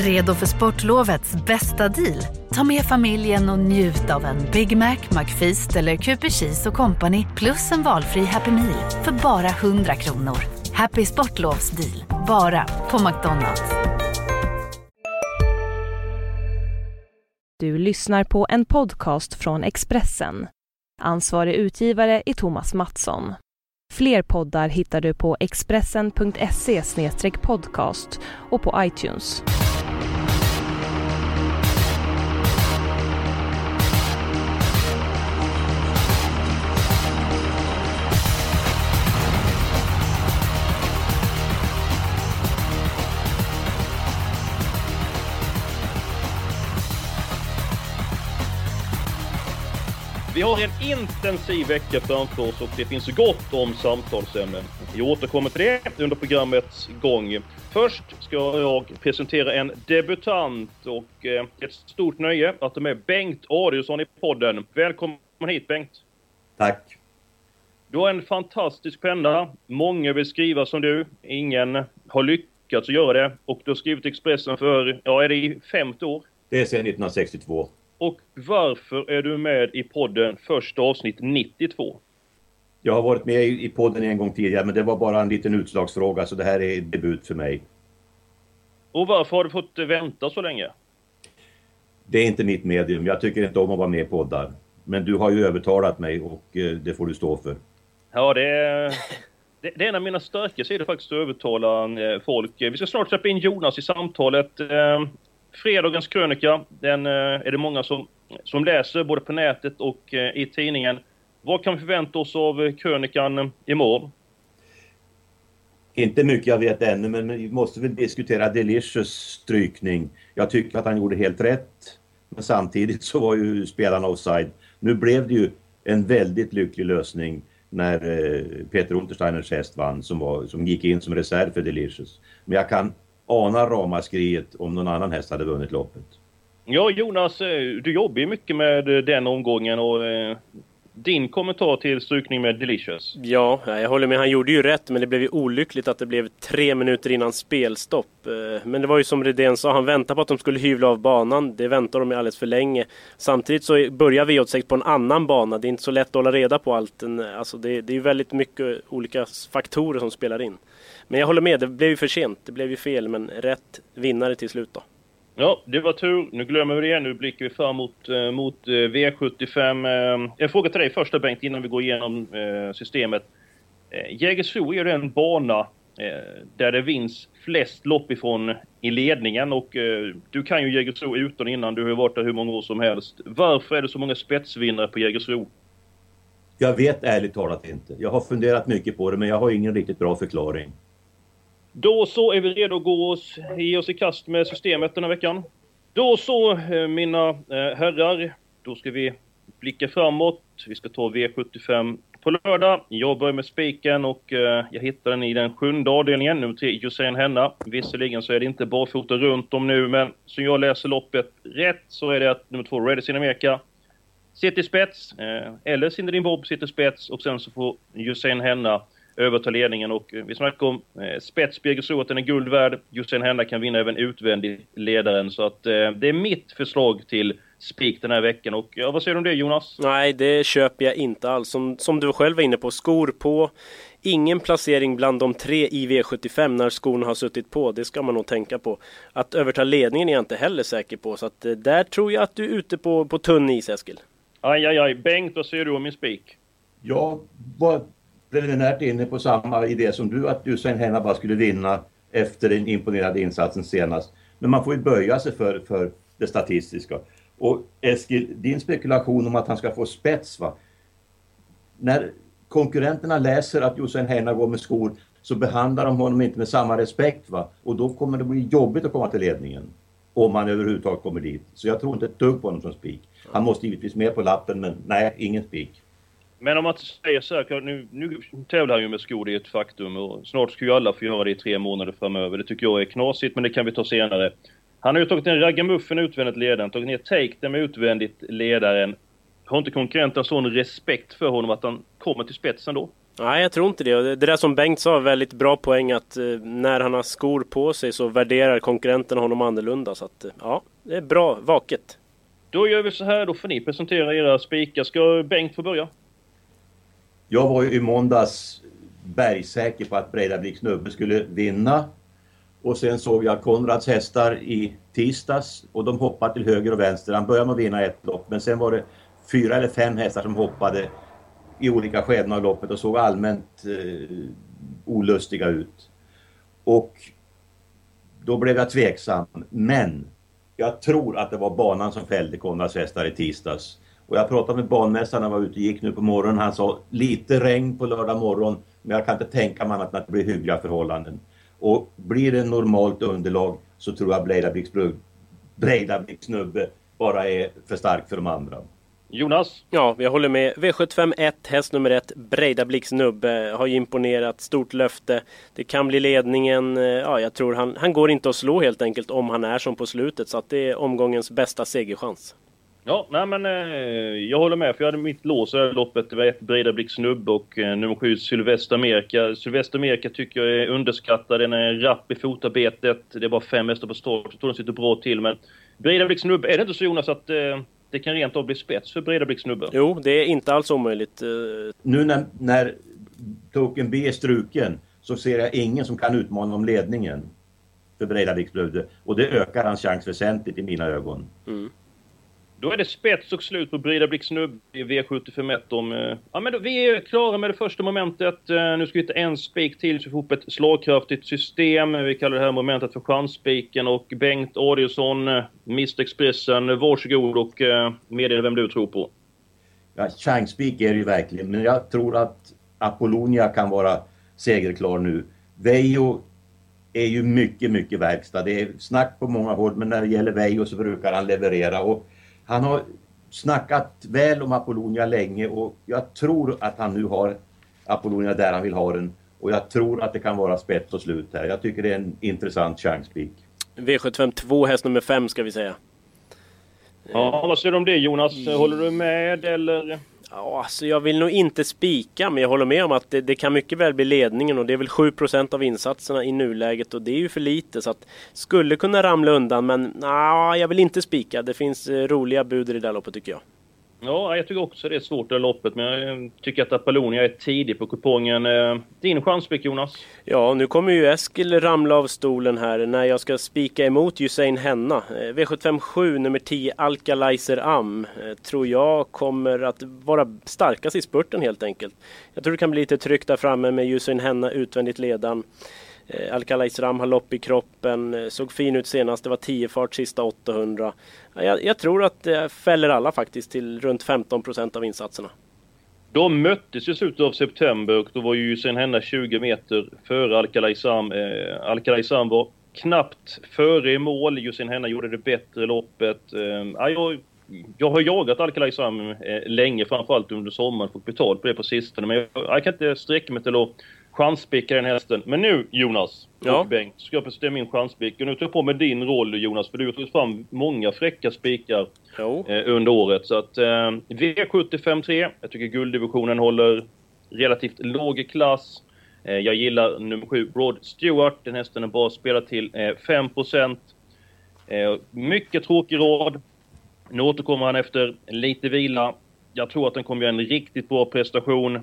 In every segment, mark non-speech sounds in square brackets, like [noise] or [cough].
Redo för sportlovets bästa deal? Ta med familjen och njut av en Big Mac, McFeast eller Cooper Cheese och Company plus en valfri Happy Meal för bara 100 kronor. Happy Sportlovs deal, bara på McDonalds. Du lyssnar på en podcast från Expressen. Ansvarig utgivare är Thomas Mattsson. Fler poddar hittar du på expressen.se podcast och på iTunes. Vi har en intensiv vecka framför oss och det finns gott om samtalsämnen. Jag återkommer till det under programmets gång. Först ska jag presentera en debutant och eh, ett stort nöje att det är Bengt Adielsson i podden. Välkommen hit Bengt! Tack! Du har en fantastisk penna. Många vill skriva som du. Ingen har lyckats göra det. Och du har skrivit Expressen för, ja är det i 50 år? Det är sedan 1962. Och varför är du med i podden första avsnitt 92? Jag har varit med i podden en gång tidigare men det var bara en liten utslagsfråga så det här är debut för mig. Och varför har du fått vänta så länge? Det är inte mitt medium. Jag tycker inte om att vara med i poddar. Men du har ju övertalat mig och eh, det får du stå för. Ja, det är, det, är en av mina starka sidor faktiskt att övertala eh, folk. Vi ska snart släppa in Jonas i samtalet. Fredagens krönika, den eh, är det många som, som läser både på nätet och eh, i tidningen. Vad kan vi förvänta oss av eh, krönikan imorgon? Inte mycket jag vet ännu, men vi måste väl diskutera Delicious strykning. Jag tycker att han gjorde helt rätt. Men samtidigt så var ju spelarna offside. Nu blev det ju en väldigt lycklig lösning när eh, Peter Untersteiners häst vann som, var, som gick in som reserv för Delicious. Men jag kan ana ramaskriet om någon annan häst hade vunnit loppet. Ja Jonas, eh, du jobbar ju mycket med den omgången och eh, din kommentar till strykning med Delicious? Ja, jag håller med. Han gjorde ju rätt, men det blev ju olyckligt att det blev tre minuter innan spelstopp. Eh, men det var ju som Redén sa, han väntade på att de skulle hyvla av banan. Det väntade de alldeles för länge. Samtidigt så börjar V86 på en annan bana. Det är inte så lätt att hålla reda på allt. Alltså det, det är ju väldigt mycket olika faktorer som spelar in. Men jag håller med, det blev ju för sent. Det blev ju fel, men rätt vinnare till slut då. Ja, det var tur. Nu glömmer vi det. Nu blickar vi fram mot, eh, mot eh, V75. Eh, en fråga till dig första Bengt, innan vi går igenom eh, systemet. Eh, Jägersro är en bana eh, där det vinns flest lopp ifrån i ledningen och eh, du kan ju Jägersro utan innan. Du har varit där hur många år som helst. Varför är det så många spetsvinnare på Jägersro? Jag vet ärligt talat inte. Jag har funderat mycket på det men jag har ingen riktigt bra förklaring. Då så är vi redo att gå oss, ge oss i kast med systemet den här veckan. Då så, eh, mina eh, herrar, då ska vi blicka framåt. Vi ska ta V75 på lördag. Jag börjar med spiken och eh, jag hittar den i den sjunde avdelningen, nummer tre, Josén Henna. Visserligen så är det inte barfota runt om nu, men som jag läser loppet rätt så är det att nummer två, Redis in America, sitter i spets, eller Cinderin Bob sitter i spets och sen så får Josén Henna överta ledningen och eh, vi snackar om eh, spets Birger den är guld värd. Josefin Henna kan vinna även utvändigt ledaren så att eh, det är mitt förslag till spik den här veckan och ja, vad säger du om det Jonas? Nej, det köper jag inte alls. Som, som du själv var inne på, skor på. Ingen placering bland de tre i V75 när skorna har suttit på. Det ska man nog tänka på. Att överta ledningen är jag inte heller säker på. Så att där tror jag att du är ute på, på tunn is, Eskil. Aj, aj, aj. Bengt, vad säger du om min spik? Jag var preliminärt inne på samma idé som du, att Usain Henna bara skulle vinna efter den imponerande insatsen senast. Men man får ju böja sig för, för det statistiska. Och Eskil, din spekulation om att han ska få spets, va? När konkurrenterna läser att Usain Henna går med skor så behandlar de honom inte med samma respekt. Va? Och då kommer det bli jobbigt att komma till ledningen. Om han överhuvudtaget kommer dit. Så jag tror inte ett dugg på honom som spik. Han måste givetvis med på lappen men nej, ingen spik. Men om man säger så här, nu, nu tävlar han ju med skor, det är ett faktum. Och snart ska ju alla få göra det i tre månader framöver. Det tycker jag är knasigt, men det kan vi ta senare. Han har ju tagit en Ragamuffen utvändigt ledaren, tagit ner Take Them utvändigt ledaren. Har inte konkurrenten sån respekt för honom att han kommer till spetsen då? Nej, jag tror inte det. Det där som Bengt sa, väldigt bra poäng att eh, när han har skor på sig så värderar konkurrenterna honom annorlunda. Så att, eh, ja, det är bra, vaket. Då gör vi så här, då får ni presentera era spikar. Ska Bengt få börja? Jag var ju i måndags bergsäker på att Breidablik snubbe skulle vinna. Och sen såg jag Konrads hästar i tisdags och de hoppade till höger och vänster. Han började med att vinna ett lopp men sen var det fyra eller fem hästar som hoppade i olika skeden av loppet och såg allmänt eh, olustiga ut. Och då blev jag tveksam. Men jag tror att det var banan som fällde Konrads hästar i tisdags. Och jag pratade med banmästaren när jag var ute och gick nu på morgonen. Han sa lite regn på lördag morgon men jag kan inte tänka mig annat än att det blir hyggliga förhållanden. Och blir det normalt underlag så tror jag Breidabliks snubbe bara är för stark för de andra. Jonas? Ja, jag håller med. V75 1, häst nummer 1, Breidabliks snubbe, har ju imponerat. Stort löfte. Det kan bli ledningen. Eh, ja, jag tror han, han går inte att slå helt enkelt om han är som på slutet. Så att det är omgångens bästa segerchans. Ja, nej men eh, jag håller med för jag hade mitt lås i loppet. Det var ett Breidablick snubbe och eh, nummer 7 Sylvester Amerika. Sylvester Amerika tycker jag är underskattad. Den är rapp i fotarbetet. Det är bara fem hästar på start. Jag tror den sitter bra till men Breidablick snubbe, är det inte så Jonas att eh, det kan rent av bli spets för Breidablick snubbe? Jo, det är inte alls omöjligt. Eh, Nu när, när Token B är struken så ser jag ingen som kan utmana om ledningen för Breidabliks snubbe och det ökar hans chans väsentligt i mina ögon. mm. Då är det spets och slut på Breidablick snubbe i V751 om... eh, Ja men då, vi är klara med det första momentet. Eh, Nu ska vi hitta en spik till så vi får ihop ett slagkraftigt system. Vi kallar det här momentet för chansspiken och Bengt Adielsson, eh, Mr Expressen, varsågod och eh, meddela vem du tror på. Ja, chansspik är det ju verkligen, men jag tror att Apollonia kan vara segerklar nu. Veijo är ju mycket, mycket verkstad. Det är snack på många håll, men när det gäller Veijo så brukar han leverera. Och han har snackat väl om Apollonia länge och jag tror att han nu har Apollonia där han vill ha den. Och jag tror att det kan vara spets och slut här. Jag tycker det är en intressant chanspik. V75 2, häst nummer 5 ska vi säga. Ja, vad säger du om det Jonas? Håller du med eller? Ja, alltså jag vill nog inte spika, men jag håller med om att det, det kan mycket väl bli ledningen och det är väl 7% av insatserna i nuläget och det är ju för lite så att skulle kunna ramla undan, men nej, jag vill inte spika. Det finns eh, roliga bud i det där loppet tycker jag. Ja, jag tycker också det är svårt det här loppet, men jag tycker att Apollonia är tidig på kupongen. Eh, din chanspick Jonas? Ja, nu kommer ju Eskil ramla av stolen här när jag ska spika emot Usain Henna. Eh, V757 nummer 10 Alkalizer Am eh, tror jag kommer att vara starkast i spurten helt enkelt. Jag tror det kan bli lite tryck där framme med Usain Henna utvändigt ledan. Eh, Alcala Isram har lopp i kroppen, eh, såg fin ut senast, det var 10 fart sista 800. Jag, jag tror att det fäller alla faktiskt till runt 15% av insatserna. De möttes i slutet av september och då var ju sen henne 20 meter före Alcala Isram. Eh, Alcala Isram var knappt före i mål. Jussin Henna gjorde det bättre i loppet. Eh, jag, jag har jagat Alcala Isram eh, länge, framförallt under sommaren. Fått betalt på det på sistone. Men jag, jag kan inte sträcka mig till att chanspika den hästen. Men nu Jonas Ja. och Bengt, ska jag presentera min chanspik. Och nu tar jag på mig din roll Jonas, för du har tagit fram många fräcka spikar eh, under året. Så att eh, V75 Jag tycker gulddivisionen håller relativt låg klass. Eh, jag gillar nummer 7 Broad Stewart. Den hästen är bara spelad till eh, 5%. Eh, mycket tråkig råd. Nu återkommer han efter lite vila. Jag tror att den kommer göra en riktigt bra prestation. Eh,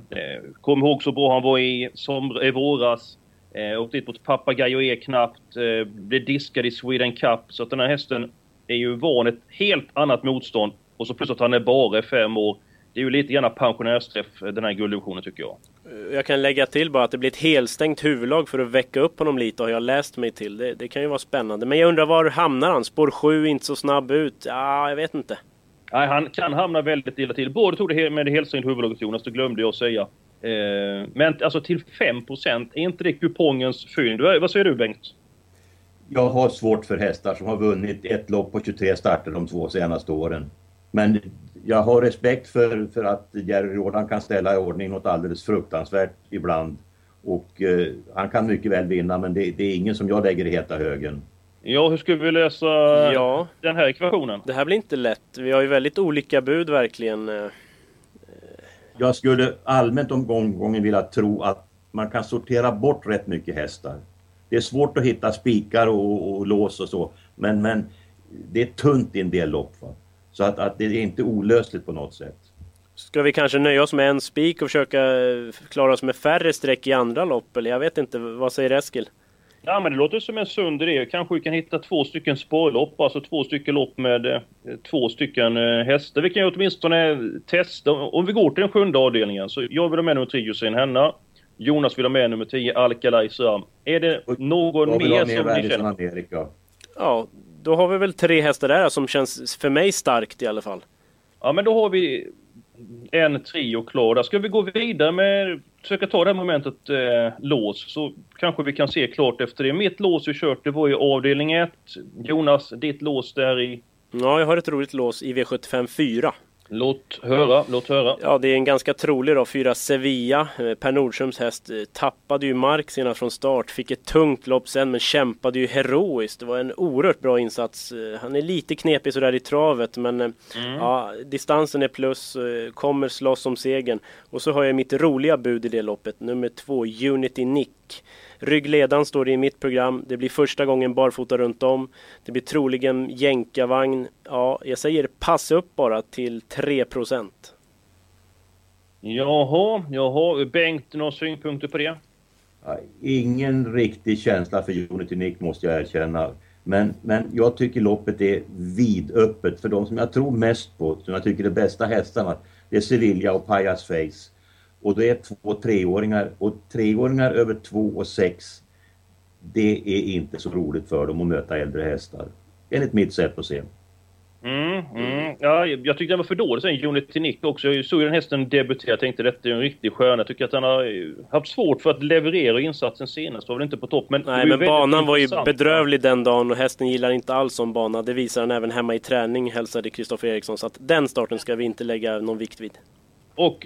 kom ihåg så bra han var i, som, i våras. Eh, åkte dit mot Papagayo E knappt. Eh, blev diskad i Sweden Cup. Så att den här hästen är ju van ett helt annat motstånd. Och så plus att han är bara fem år. Det är ju lite grann pensionärsträff eh, den här gulddivisionen tycker jag. Eh, jag kan lägga till bara att det blir ett helstängt huvudlag för att väcka upp honom lite har jag läst mig till. Det, det kan ju vara spännande. Men jag undrar var hamnar han? Spår 7 inte så snabb ut? Ja, jag vet inte. Nej, han kan hamna väldigt illa till. Både tog det med det helsynt huvudlaget Jonas, det glömde jag att säga. Eh, men alltså till 5% är inte det kupongens fynd? Vad vad säger du Bengt? Jag har svårt för hästar som har vunnit ett lopp på 23 starter de två senaste åren. Men jag har respekt för, för att Jerry Jordan kan ställa i ordning något alldeles fruktansvärt ibland. Och eh, han kan mycket väl vinna men det, det är ingen som jag lägger i heta högen. Ja, hur ska vi lösa Ja, den här ekvationen? det här blir inte lätt. Vi har ju väldigt olika bud verkligen. Eh, jag skulle allmänt om gången vilja tro att man kan sortera bort rätt mycket hästar. Det är svårt att hitta spikar och, och lås och så, men, men det är tunt i en del lopp. Va? Så att, att det är inte olösligt på något sätt. Ska vi kanske nöja oss med en spik och försöka klara oss med färre streck i andra lopp? Eller jag vet inte, vad säger Eskil? Ja, men det låter som en sund idé. Kanske vi kan hitta två stycken spårlopp, alltså två stycken lopp med eh, två stycken eh, hästar. Vi kan ju åtminstone testa. Om vi går till den sjunde avdelningen, så jag vill ha med nummer 3 Hussein Henna. Jonas vill ha med nummer 10 Alcalay Ram. Är det någon mer som ni känner? Ja, då har vi väl tre hästar där som känns för mig starkt i alla fall. Ja, men då har vi en trio klar. Där ska vi gå vidare med, försöka ta det här momentet eh, lås, så kanske vi kan se klart efter det. Mitt lås vi kört, det var ju avdelning 1. Jonas, ditt lås där i? Ja, jag har ett roligt lås i V75 4. Låt höra, låt höra. Ja, det är en ganska trolig då. Fyra Sevilla. Eh, per Nordströms häst eh, tappade ju mark senast från start. Fick ett tungt lopp sen, men kämpade ju heroiskt. Det var en oerhört bra insats. Eh, han är lite knepig sådär i travet, men mm. ja, distansen är plus. Kommer slåss om segern. Och så har jag mitt roliga bud i det loppet, nummer två, Unity Nick. Ryggledan står det i mitt program. Det blir första gången barfota runt om. Det blir troligen jänkarvagn. Ja, jag säger pass upp bara till 3 Jaha, jaha. Bengt, några synpunkter på det? Ingen riktig känsla för Unity Nick måste jag erkänna. Men, men jag tycker loppet är vidöppet för de som jag tror mest på, som jag tycker är bästa hästarna. Det är Sevilla och Pajas Face. Och det är två treåringar och treåringar över två och sex det är inte så roligt för dem att möta äldre hästar. Enligt mitt sätt att se. Mm, mm. Ja, jag tyckte den var för dålig sen, Unity Nick också. Jag såg den hästen debutera och tänkte detta är en riktig stjärna. Jag tycker att han har haft svårt för att leverera insatsen senast. Var väl inte på topp. Men Nej, men banan var ju bedrövlig den dagen och hästen gillar inte alls som bana. Det visar han även hemma i träning, hälsade Kristoffer Eriksson. Så att den starten ska vi inte lägga någon vikt vid. Och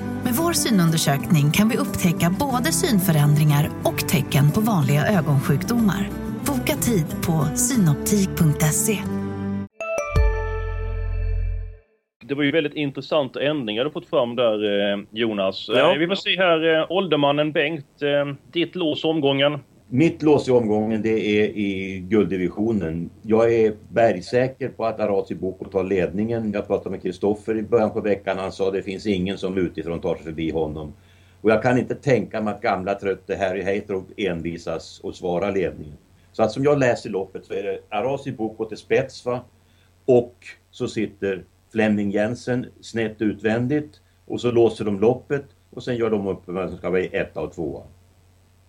Med vår synundersökning kan vi upptäcka både synförändringar och tecken på vanliga ögonsjukdomar. Boka tid på synoptik.se. Det var ju väldigt intressanta ändringar du fått fram där, eh, Jonas. Ja. Eh, vi får se här, eh, åldermannen Bengt, ditt lås omgången. Mitt lås i omgången det är i gulddivisionen. Jag är bergsäker på att Arazi Boko tar ledningen. Jag pratade med Kristoffer i början på veckan. Han sa att det finns ingen som utifrån tar sig förbi honom. Och jag kan inte tänka mig att gamla trötte Harry Heitrop envisas och svara ledningen. Så att som jag läser loppet så är det Arazi Boko till spets va? Och så sitter Flemming Jensen snett utvändigt och så låser de loppet och sen gör de upp vem som ska vara etta och tvåa.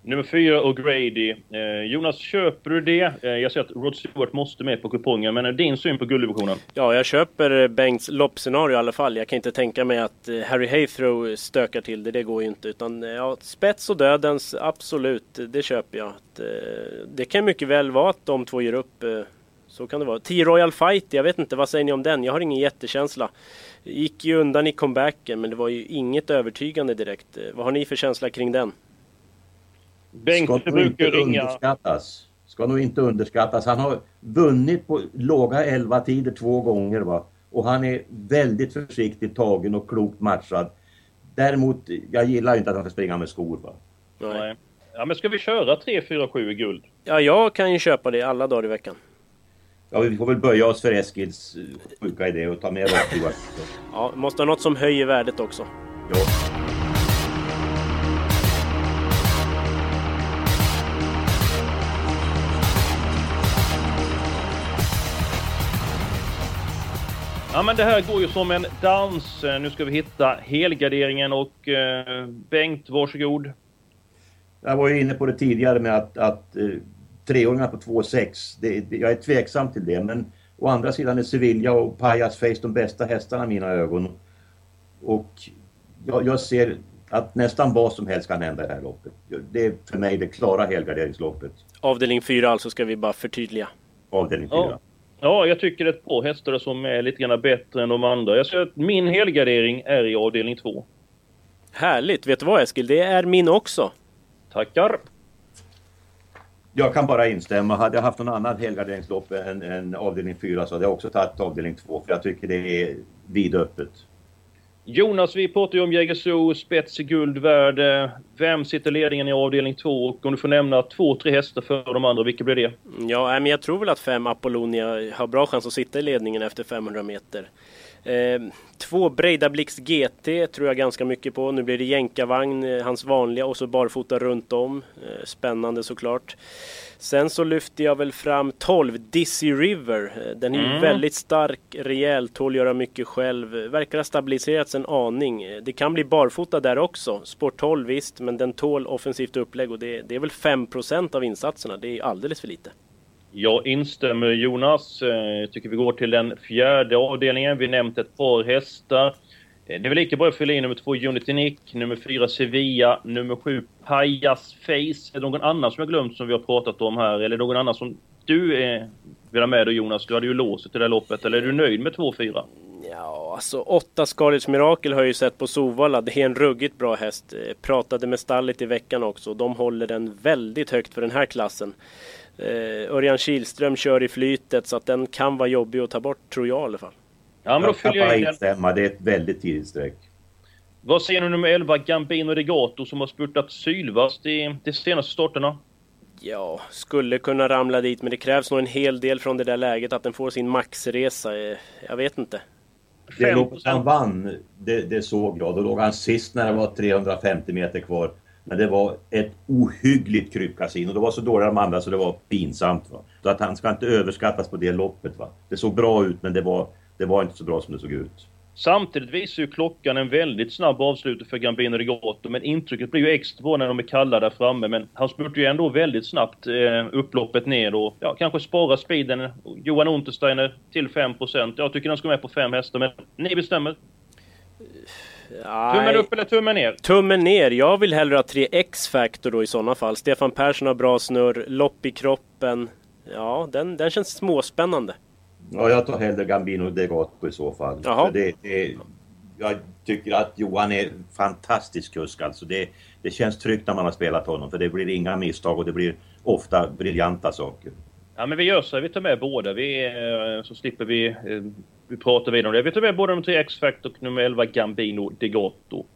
Nummer fyra, O'Grady. Eh, Jonas, köper du det? Eh, jag ser att Rod Stewart måste med på kupongen, men din syn på gulddivisionen? Ja, jag köper eh, Bengts loppscenario i alla fall. Jag kan inte tänka mig att eh, Harry Haythrow eh, stökar till det, det går ju inte. Utan ja, spets och dödens, absolut, det köper jag. Det kan mycket väl vara att de två ger upp. Så kan det vara. T-Royal Fight, jag vet inte, vad säger ni om den? Jag har ingen jättekänsla. Gick ju undan i comebacken, men det var ju inget övertygande direkt. Vad har ni för känsla kring den? Bengt ska inte ringa. underskattas. Ska nog inte underskattas. Han har vunnit på låga 11 tider två gånger va. Och han är väldigt försiktigt tagen och klokt matchad. Däremot, jag gillar inte att han ska springa med skor va. Nej. Ja men ska vi köra 3, 4, 7 i guld? Ja, jag kan ju köpa det alla dagar i veckan. Ja, vi får väl böja oss för Eskils eh, sjuka idé och ta med oss Ja, måste ha något som höjer värdet också. Ja. Ja men det här går ju som en dans. Nu ska vi hitta helgarderingen och eh, Bengt, varsågod. Jag var ju inne på det tidigare med att, att eh, treåringar på 2,6. Jag är tveksam till det men å andra sidan är Sevilla och Pajas Face de bästa hästarna i mina ögon. Och jag, jag ser att nästan vad som helst kan hända i det här loppet. Det är för mig det klara helgarderingsloppet. Avdelning 4 alltså ska vi bara förtydliga. Avdelning 4. Ja. Ja, jag tycker det är ett par hästar som är lite grann bättre än de andra. Jag säger att min helgardering är i avdelning 2. Härligt! Vet du vad Eskil? Det är min också. Tackar! Jag kan bara instämma. Hade jag haft någon annan helgarderingslopp än, än avdelning 4 så hade jag också tagit avdelning 2 för jag tycker det är vidöppet. Jonas, vi pratar ju om Jägersro, spets i guld värd. Vem sitter ledningen i avdelning 2? Och om du får nämna två, tre hästar för de andra, vilka blir det? Ja, men jag tror väl att fem Apollonia har bra chans att sitta i ledningen efter 500 meter. Eh, två Breidablix GT tror jag ganska mycket på. Nu blir det jänkarvagn, eh, hans vanliga, och så barfota runt om. Eh, spännande såklart. Sen så lyfter jag väl fram 12 Dizzy River. Eh, den är ju Mm. väldigt stark, rejäl, tål göra mycket själv. Verkar ha stabiliserats en aning. Det kan bli barfota där också. Sport 12 visst, men den tål offensivt upplägg och det, det är väl 5% av insatserna. Det är alldeles för lite. Jag instämmer Jonas. Jag tycker vi går till den fjärde avdelningen. Vi nämnt ett par hästar. Eh, det är väl lika bra att fylla in nummer två Unity Nick, nummer fyra Sevilla, nummer sju Pajas Face. Är det någon annan som jag glömt som vi har pratat om här? Eller någon annan som du eh, vill ha med då Jonas? Du hade ju låst i det här loppet. Eller är du nöjd med 2-4? Ja, alltså åtta Scarlets Mirakel har jag ju sett på Sovalla. Det är en ruggigt bra häst. Jag Pratade med stallet i veckan också. De håller den väldigt högt för den här klassen. Eh, Örjan Kihlström kör i flytet så att den kan vara jobbig att ta bort, tror jag i alla fall. Ja, men då Jag kan fyller bara jag in den. instämma. Det är ett väldigt tidigt streck. Vad säger du nummer 11 Gambino Degato som har spurtat sylvast i de senaste starterna? Ja, skulle kunna ramla dit men det krävs nog en hel del från det där läget att den får sin maxresa. Eh, Jag vet inte. Det 5%. loppet han vann, det, det såg jag. Då låg han sist när det var 350 meter kvar. Men det var ett ohyggligt krypkasino. Det var så dåliga de andra så det var pinsamt. Va? Så att han ska inte överskattas på det loppet. Va? Det såg bra ut men det var, det var inte så bra som det såg ut. Samtidigt visar ju klockan en väldigt snabb avslutning för Gambino Rigato. men intrycket blir ju extra bra när de är kalla där framme. Men han spurtar ju ändå väldigt snabbt eh, upploppet ner och ja, kanske spara speeden. Johan Untersteiner till 5%. Jag tycker den ska med på fem hästar, men ni bestämmer. Tummen upp eller tummen ner? Tummen ner. Jag vill hellre ha 3 X-Factor då i sådana fall. Stefan Persson har bra snurr, lopp i kroppen. Ja, den, den känns småspännande. Ja, jag tar hellre Gambino Degato i så fall. Jaha. För Det, det, jag tycker att Johan är fantastisk kusk alltså. Det, det känns tryggt när man har spelat honom för det blir inga misstag och det blir ofta briljanta saker. Ja, men vi gör så. Vi tar med båda. Vi, eh, så slipper vi, eh, vi prata vidare om det. Vi tar med både nummer 3 X-Factor och nummer 11 Gambino Degato.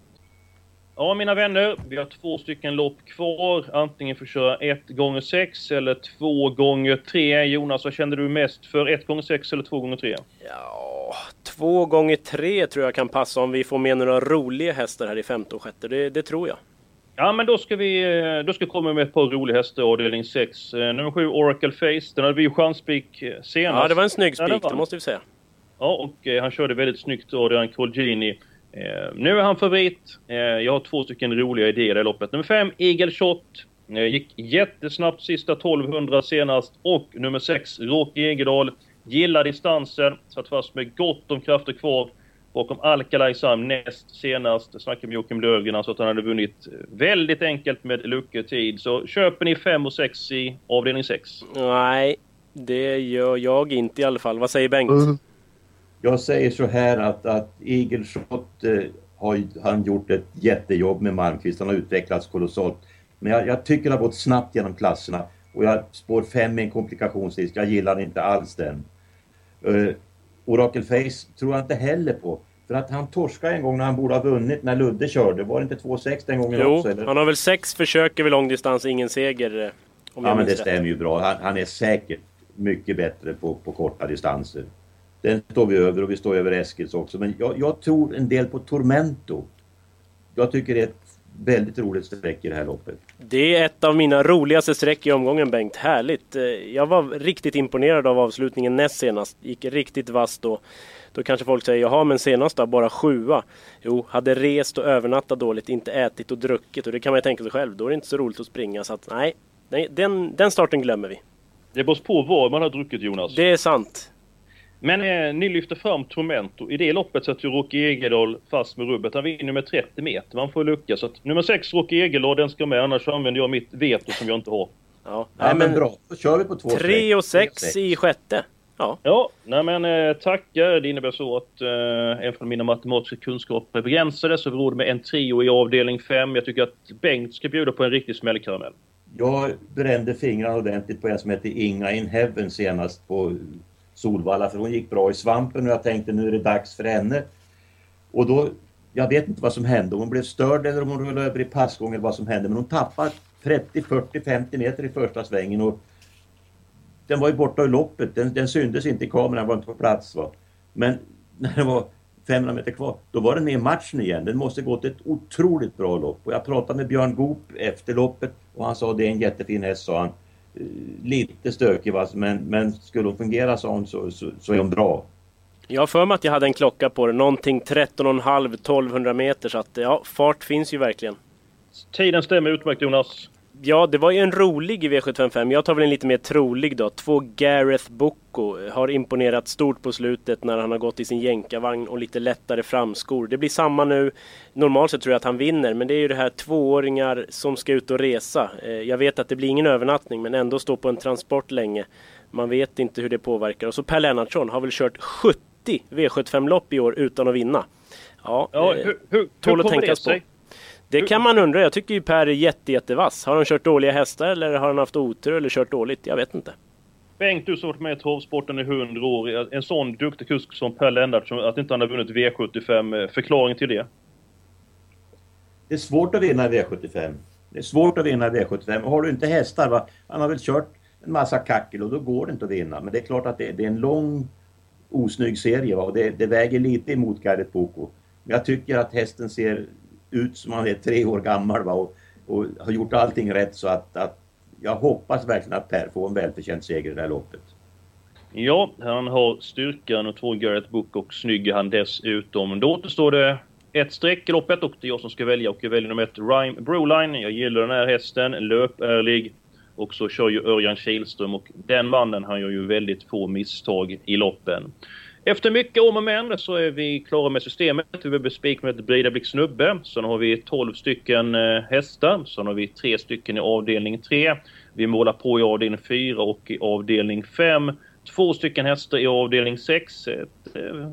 Ja, mina vänner. Vi har två stycken lopp kvar. Antingen får köra 1 gånger 6 eller 2 gånger 3 Jonas, vad känner du mest för? 1 gånger 6 eller 2 gånger 3 Ja, två gånger tre tror jag kan passa om vi får med några roliga hästar här i femte och sjätte. Det, det tror jag. Ja, men då ska vi eh, då ska vi komma med ett par roliga hästar i avdelning 6. Eh, Nummer 7 Oracle Face. Den hade vi ju chanspik eh, senast. Ja, det var en snygg spik, det måste vi säga. Ja, och eh, han körde väldigt snyggt Adrian Colgjini. Eh, nu är han favorit. Eh, jag har två stycken roliga idéer i loppet. Nummer 5, Eagle Shot. Eh, gick jättesnabbt sista 1200 senast. Och nummer 6, Rocky Egedal. Gillar distansen. Satt fast med gott om krafter kvar. Bakom Alcalay Sam näst senast. Jag snackade med Joakim Löfgren, han sa att han hade vunnit eh, väldigt enkelt med lucketid. Så köper ni 5 och 6 i avdelning 6? Nej, det gör jag inte i alla fall. Vad säger Bengt? Jag säger så här att, att Shot eh, har han gjort ett jättejobb med Malmqvist. Han har utvecklats kolossalt. Men jag, jag tycker det har gått snabbt genom klasserna. Och jag spår 5 i en komplikationsrisk. Jag gillar inte alls den. Uh, Oracle Face tror jag inte heller på. För att han torskade en gång när han borde ha vunnit när Ludde körde. Var det inte 2-6 den gången Jo, också? Eller? han har väl sex försök över långdistans, ingen seger. eh, Om Ja men det stämmer ju bra. Han, han är säkert mycket bättre på, på korta distanser. Den står vi över och vi står över Eskils också. Men jag, jag tror en del på Tormento. Jag tycker det är ett väldigt roligt streck i det här loppet. Det är ett av mina roligaste streck i omgången Bengt. Härligt! Eh, Jag var riktigt imponerad av avslutningen näst senast. Gick riktigt vasst då. Då kanske folk säger jaha men senast då bara sjua. Jo, hade rest och övernattat dåligt, inte ätit och druckit och det kan man ju tänka sig själv. Då är det inte så roligt att springa så att nej, nej den, den starten glömmer vi. Det beror på vad man har druckit Jonas. Det är sant. Men eh, ni lyfter fram Tormento. I det loppet sätter Rocky Egerdahl fast med rubbet. Han vinner med 30 meter. Man får lucka. Så att nummer 6 Rocky Egerdahl, den ska med. Annars använder jag mitt veto som jag inte har. Ja, nej, men, men bra. Då kör vi på två 3 och 6 i sjätte. Ja. Ja, nej men eh, tackar. Det innebär så att eh, även om mina matematiska kunskaper är begränsade så beror det med en trio i avdelning 5. Jag tycker att Bengt ska bjuda på en riktig smällkaramell. Jag brände fingrarna ordentligt på en som heter Inga in Heaven senast på Solvalla för hon gick bra i svampen och jag tänkte nu är det dags för henne. Och då, jag vet inte vad som hände, om hon blev störd eller om hon rullade över i passgång eller vad som hände men hon tappade 30, 40, 50 meter i första svängen och den var ju borta ur loppet, den, den syntes inte i kameran, var inte på plats. Va? Men [laughs] när det var 500 meter kvar, då var den med i matchen igen. Den måste gått ett otroligt bra lopp. Och jag pratade med Björn Goop efter loppet och han sa det är en jättefin häst, sa han. Eh, lite stökig va, men, men skulle hon fungera hon så, så, så är hon bra. Jag har för mig att jag hade en klocka på den, någonting 13,5 1200 meter så att ja, fart finns ju verkligen. Tiden stämmer utmärkt Jonas. Ja, det var ju en rolig i V755. Jag tar väl en lite mer trolig då. Två Gareth Bocco har imponerat stort på slutet när han har gått i sin jänkarvagn och lite lättare framskor. Det blir samma nu. Normalt sett tror jag att han vinner, men det är ju det här tvååringar som ska ut och resa. Eh, jag vet att det blir ingen övernattning, men ändå stå på en transport länge. Man vet inte hur det påverkar. Och så Per Lennartsson har väl kört 70 V75-lopp i år utan att vinna. Ja, ja hur, hur, hur tål att tänkas på. Det kan man undra. Jag tycker ju Per är jätte, jättevass. Har han kört dåliga hästar eller har han haft otur eller kört dåligt? Jag vet inte. Bengt, du som varit med i travsporten i hundra år. En sån duktig kusk som Per Lennartsson, att inte han har vunnit V75. Eh, förklaring till det? Det är svårt att vinna V75. Det är svårt att vinna V75. Har du inte hästar, va? han har väl kört en massa kackel och då går det inte att vinna. Men det är klart att det, det är en lång osnygg serie va? och det, det väger lite emot Gareth Boko. Men jag tycker att hästen ser ut som han är tre år gammal va? Och, och har gjort allting rätt så att, att jag hoppas verkligen att Per får en välförtjänt seger i det här loppet. Ja, han har styrkan och två Garrett Book och snygg han dessutom. Då återstår det ett streck i loppet och det är jag som ska välja och jag väljer nummer ett Rhyme Broline. Jag gillar den här hästen, löpärlig. Och så kör ju Örjan Kihlström och den mannen han gör ju väldigt få misstag i loppen. Efter mycket om och men så är vi klara med systemet. Vi behöver spik med ett Bridablik snubbe. Sen har vi 12 stycken eh, hästar. Sen har vi tre stycken i avdelning 3. Vi målar på i avdelning 4 och i avdelning 5. Två stycken hästar i avdelning 6. Ett eh,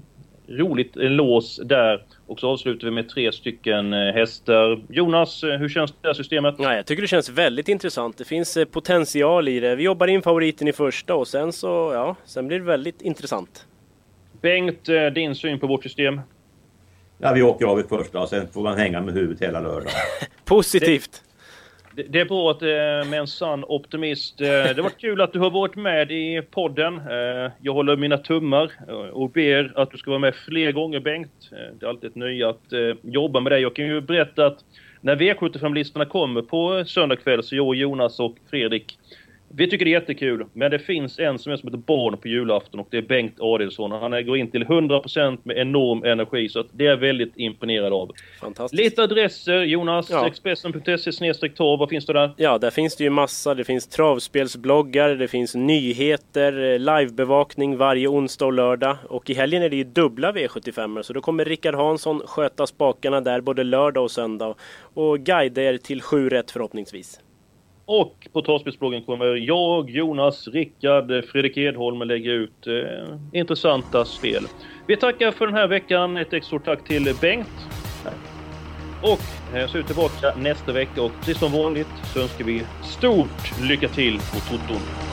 roligt lås där. Och så avslutar vi med tre stycken eh, hästar. Jonas, eh, hur känns det här systemet? Ja, jag tycker det känns väldigt intressant. Det finns potential i det. Vi jobbar in favoriten i första och sen så, ja, sen blir det väldigt intressant. Bengt, eh, din syn på vårt system? Ja, vi åker av i första och sen får man hänga med huvudet hela lördagen. [laughs] Positivt! Det, det är bra att eh, med en sann optimist. Eh, det varit kul att du har varit med i podden. Jag håller mina tummar och ber att du ska vara med fler gånger Bengt. Det är alltid ett nöje att jobba med dig. Jag kan ju berätta att när V75-listorna kommer på söndag kväll så jag, Jonas och Fredrik vi tycker det är jättekul, men det finns en som är som ett barn på julafton och det är Bengt Adelsson. Han går in till 100% med enorm energi, så att det är väldigt imponerad av. Fantastiskt. Lite adresser, Jonas, ja. Expressen.se torv, vad finns det där? Ja, där finns det ju massa. Det finns travspelsbloggar, det finns nyheter, livebevakning varje onsdag och lördag. Och i helgen är det ju dubbla V75 så då kommer Rickard Hansson sköta spakarna där både lördag och söndag och guida er till sju rätt förhoppningsvis. Och på Travspelsbloggen kommer jag, Jonas, Rickard, Fredrik Edholm lägga ut eh, intressanta spel. Vi tackar för den här veckan. Ett extra tack till Bengt. Och eh, så är vi tillbaka nästa vecka och precis som vanligt så önskar vi stort lycka till på Toton.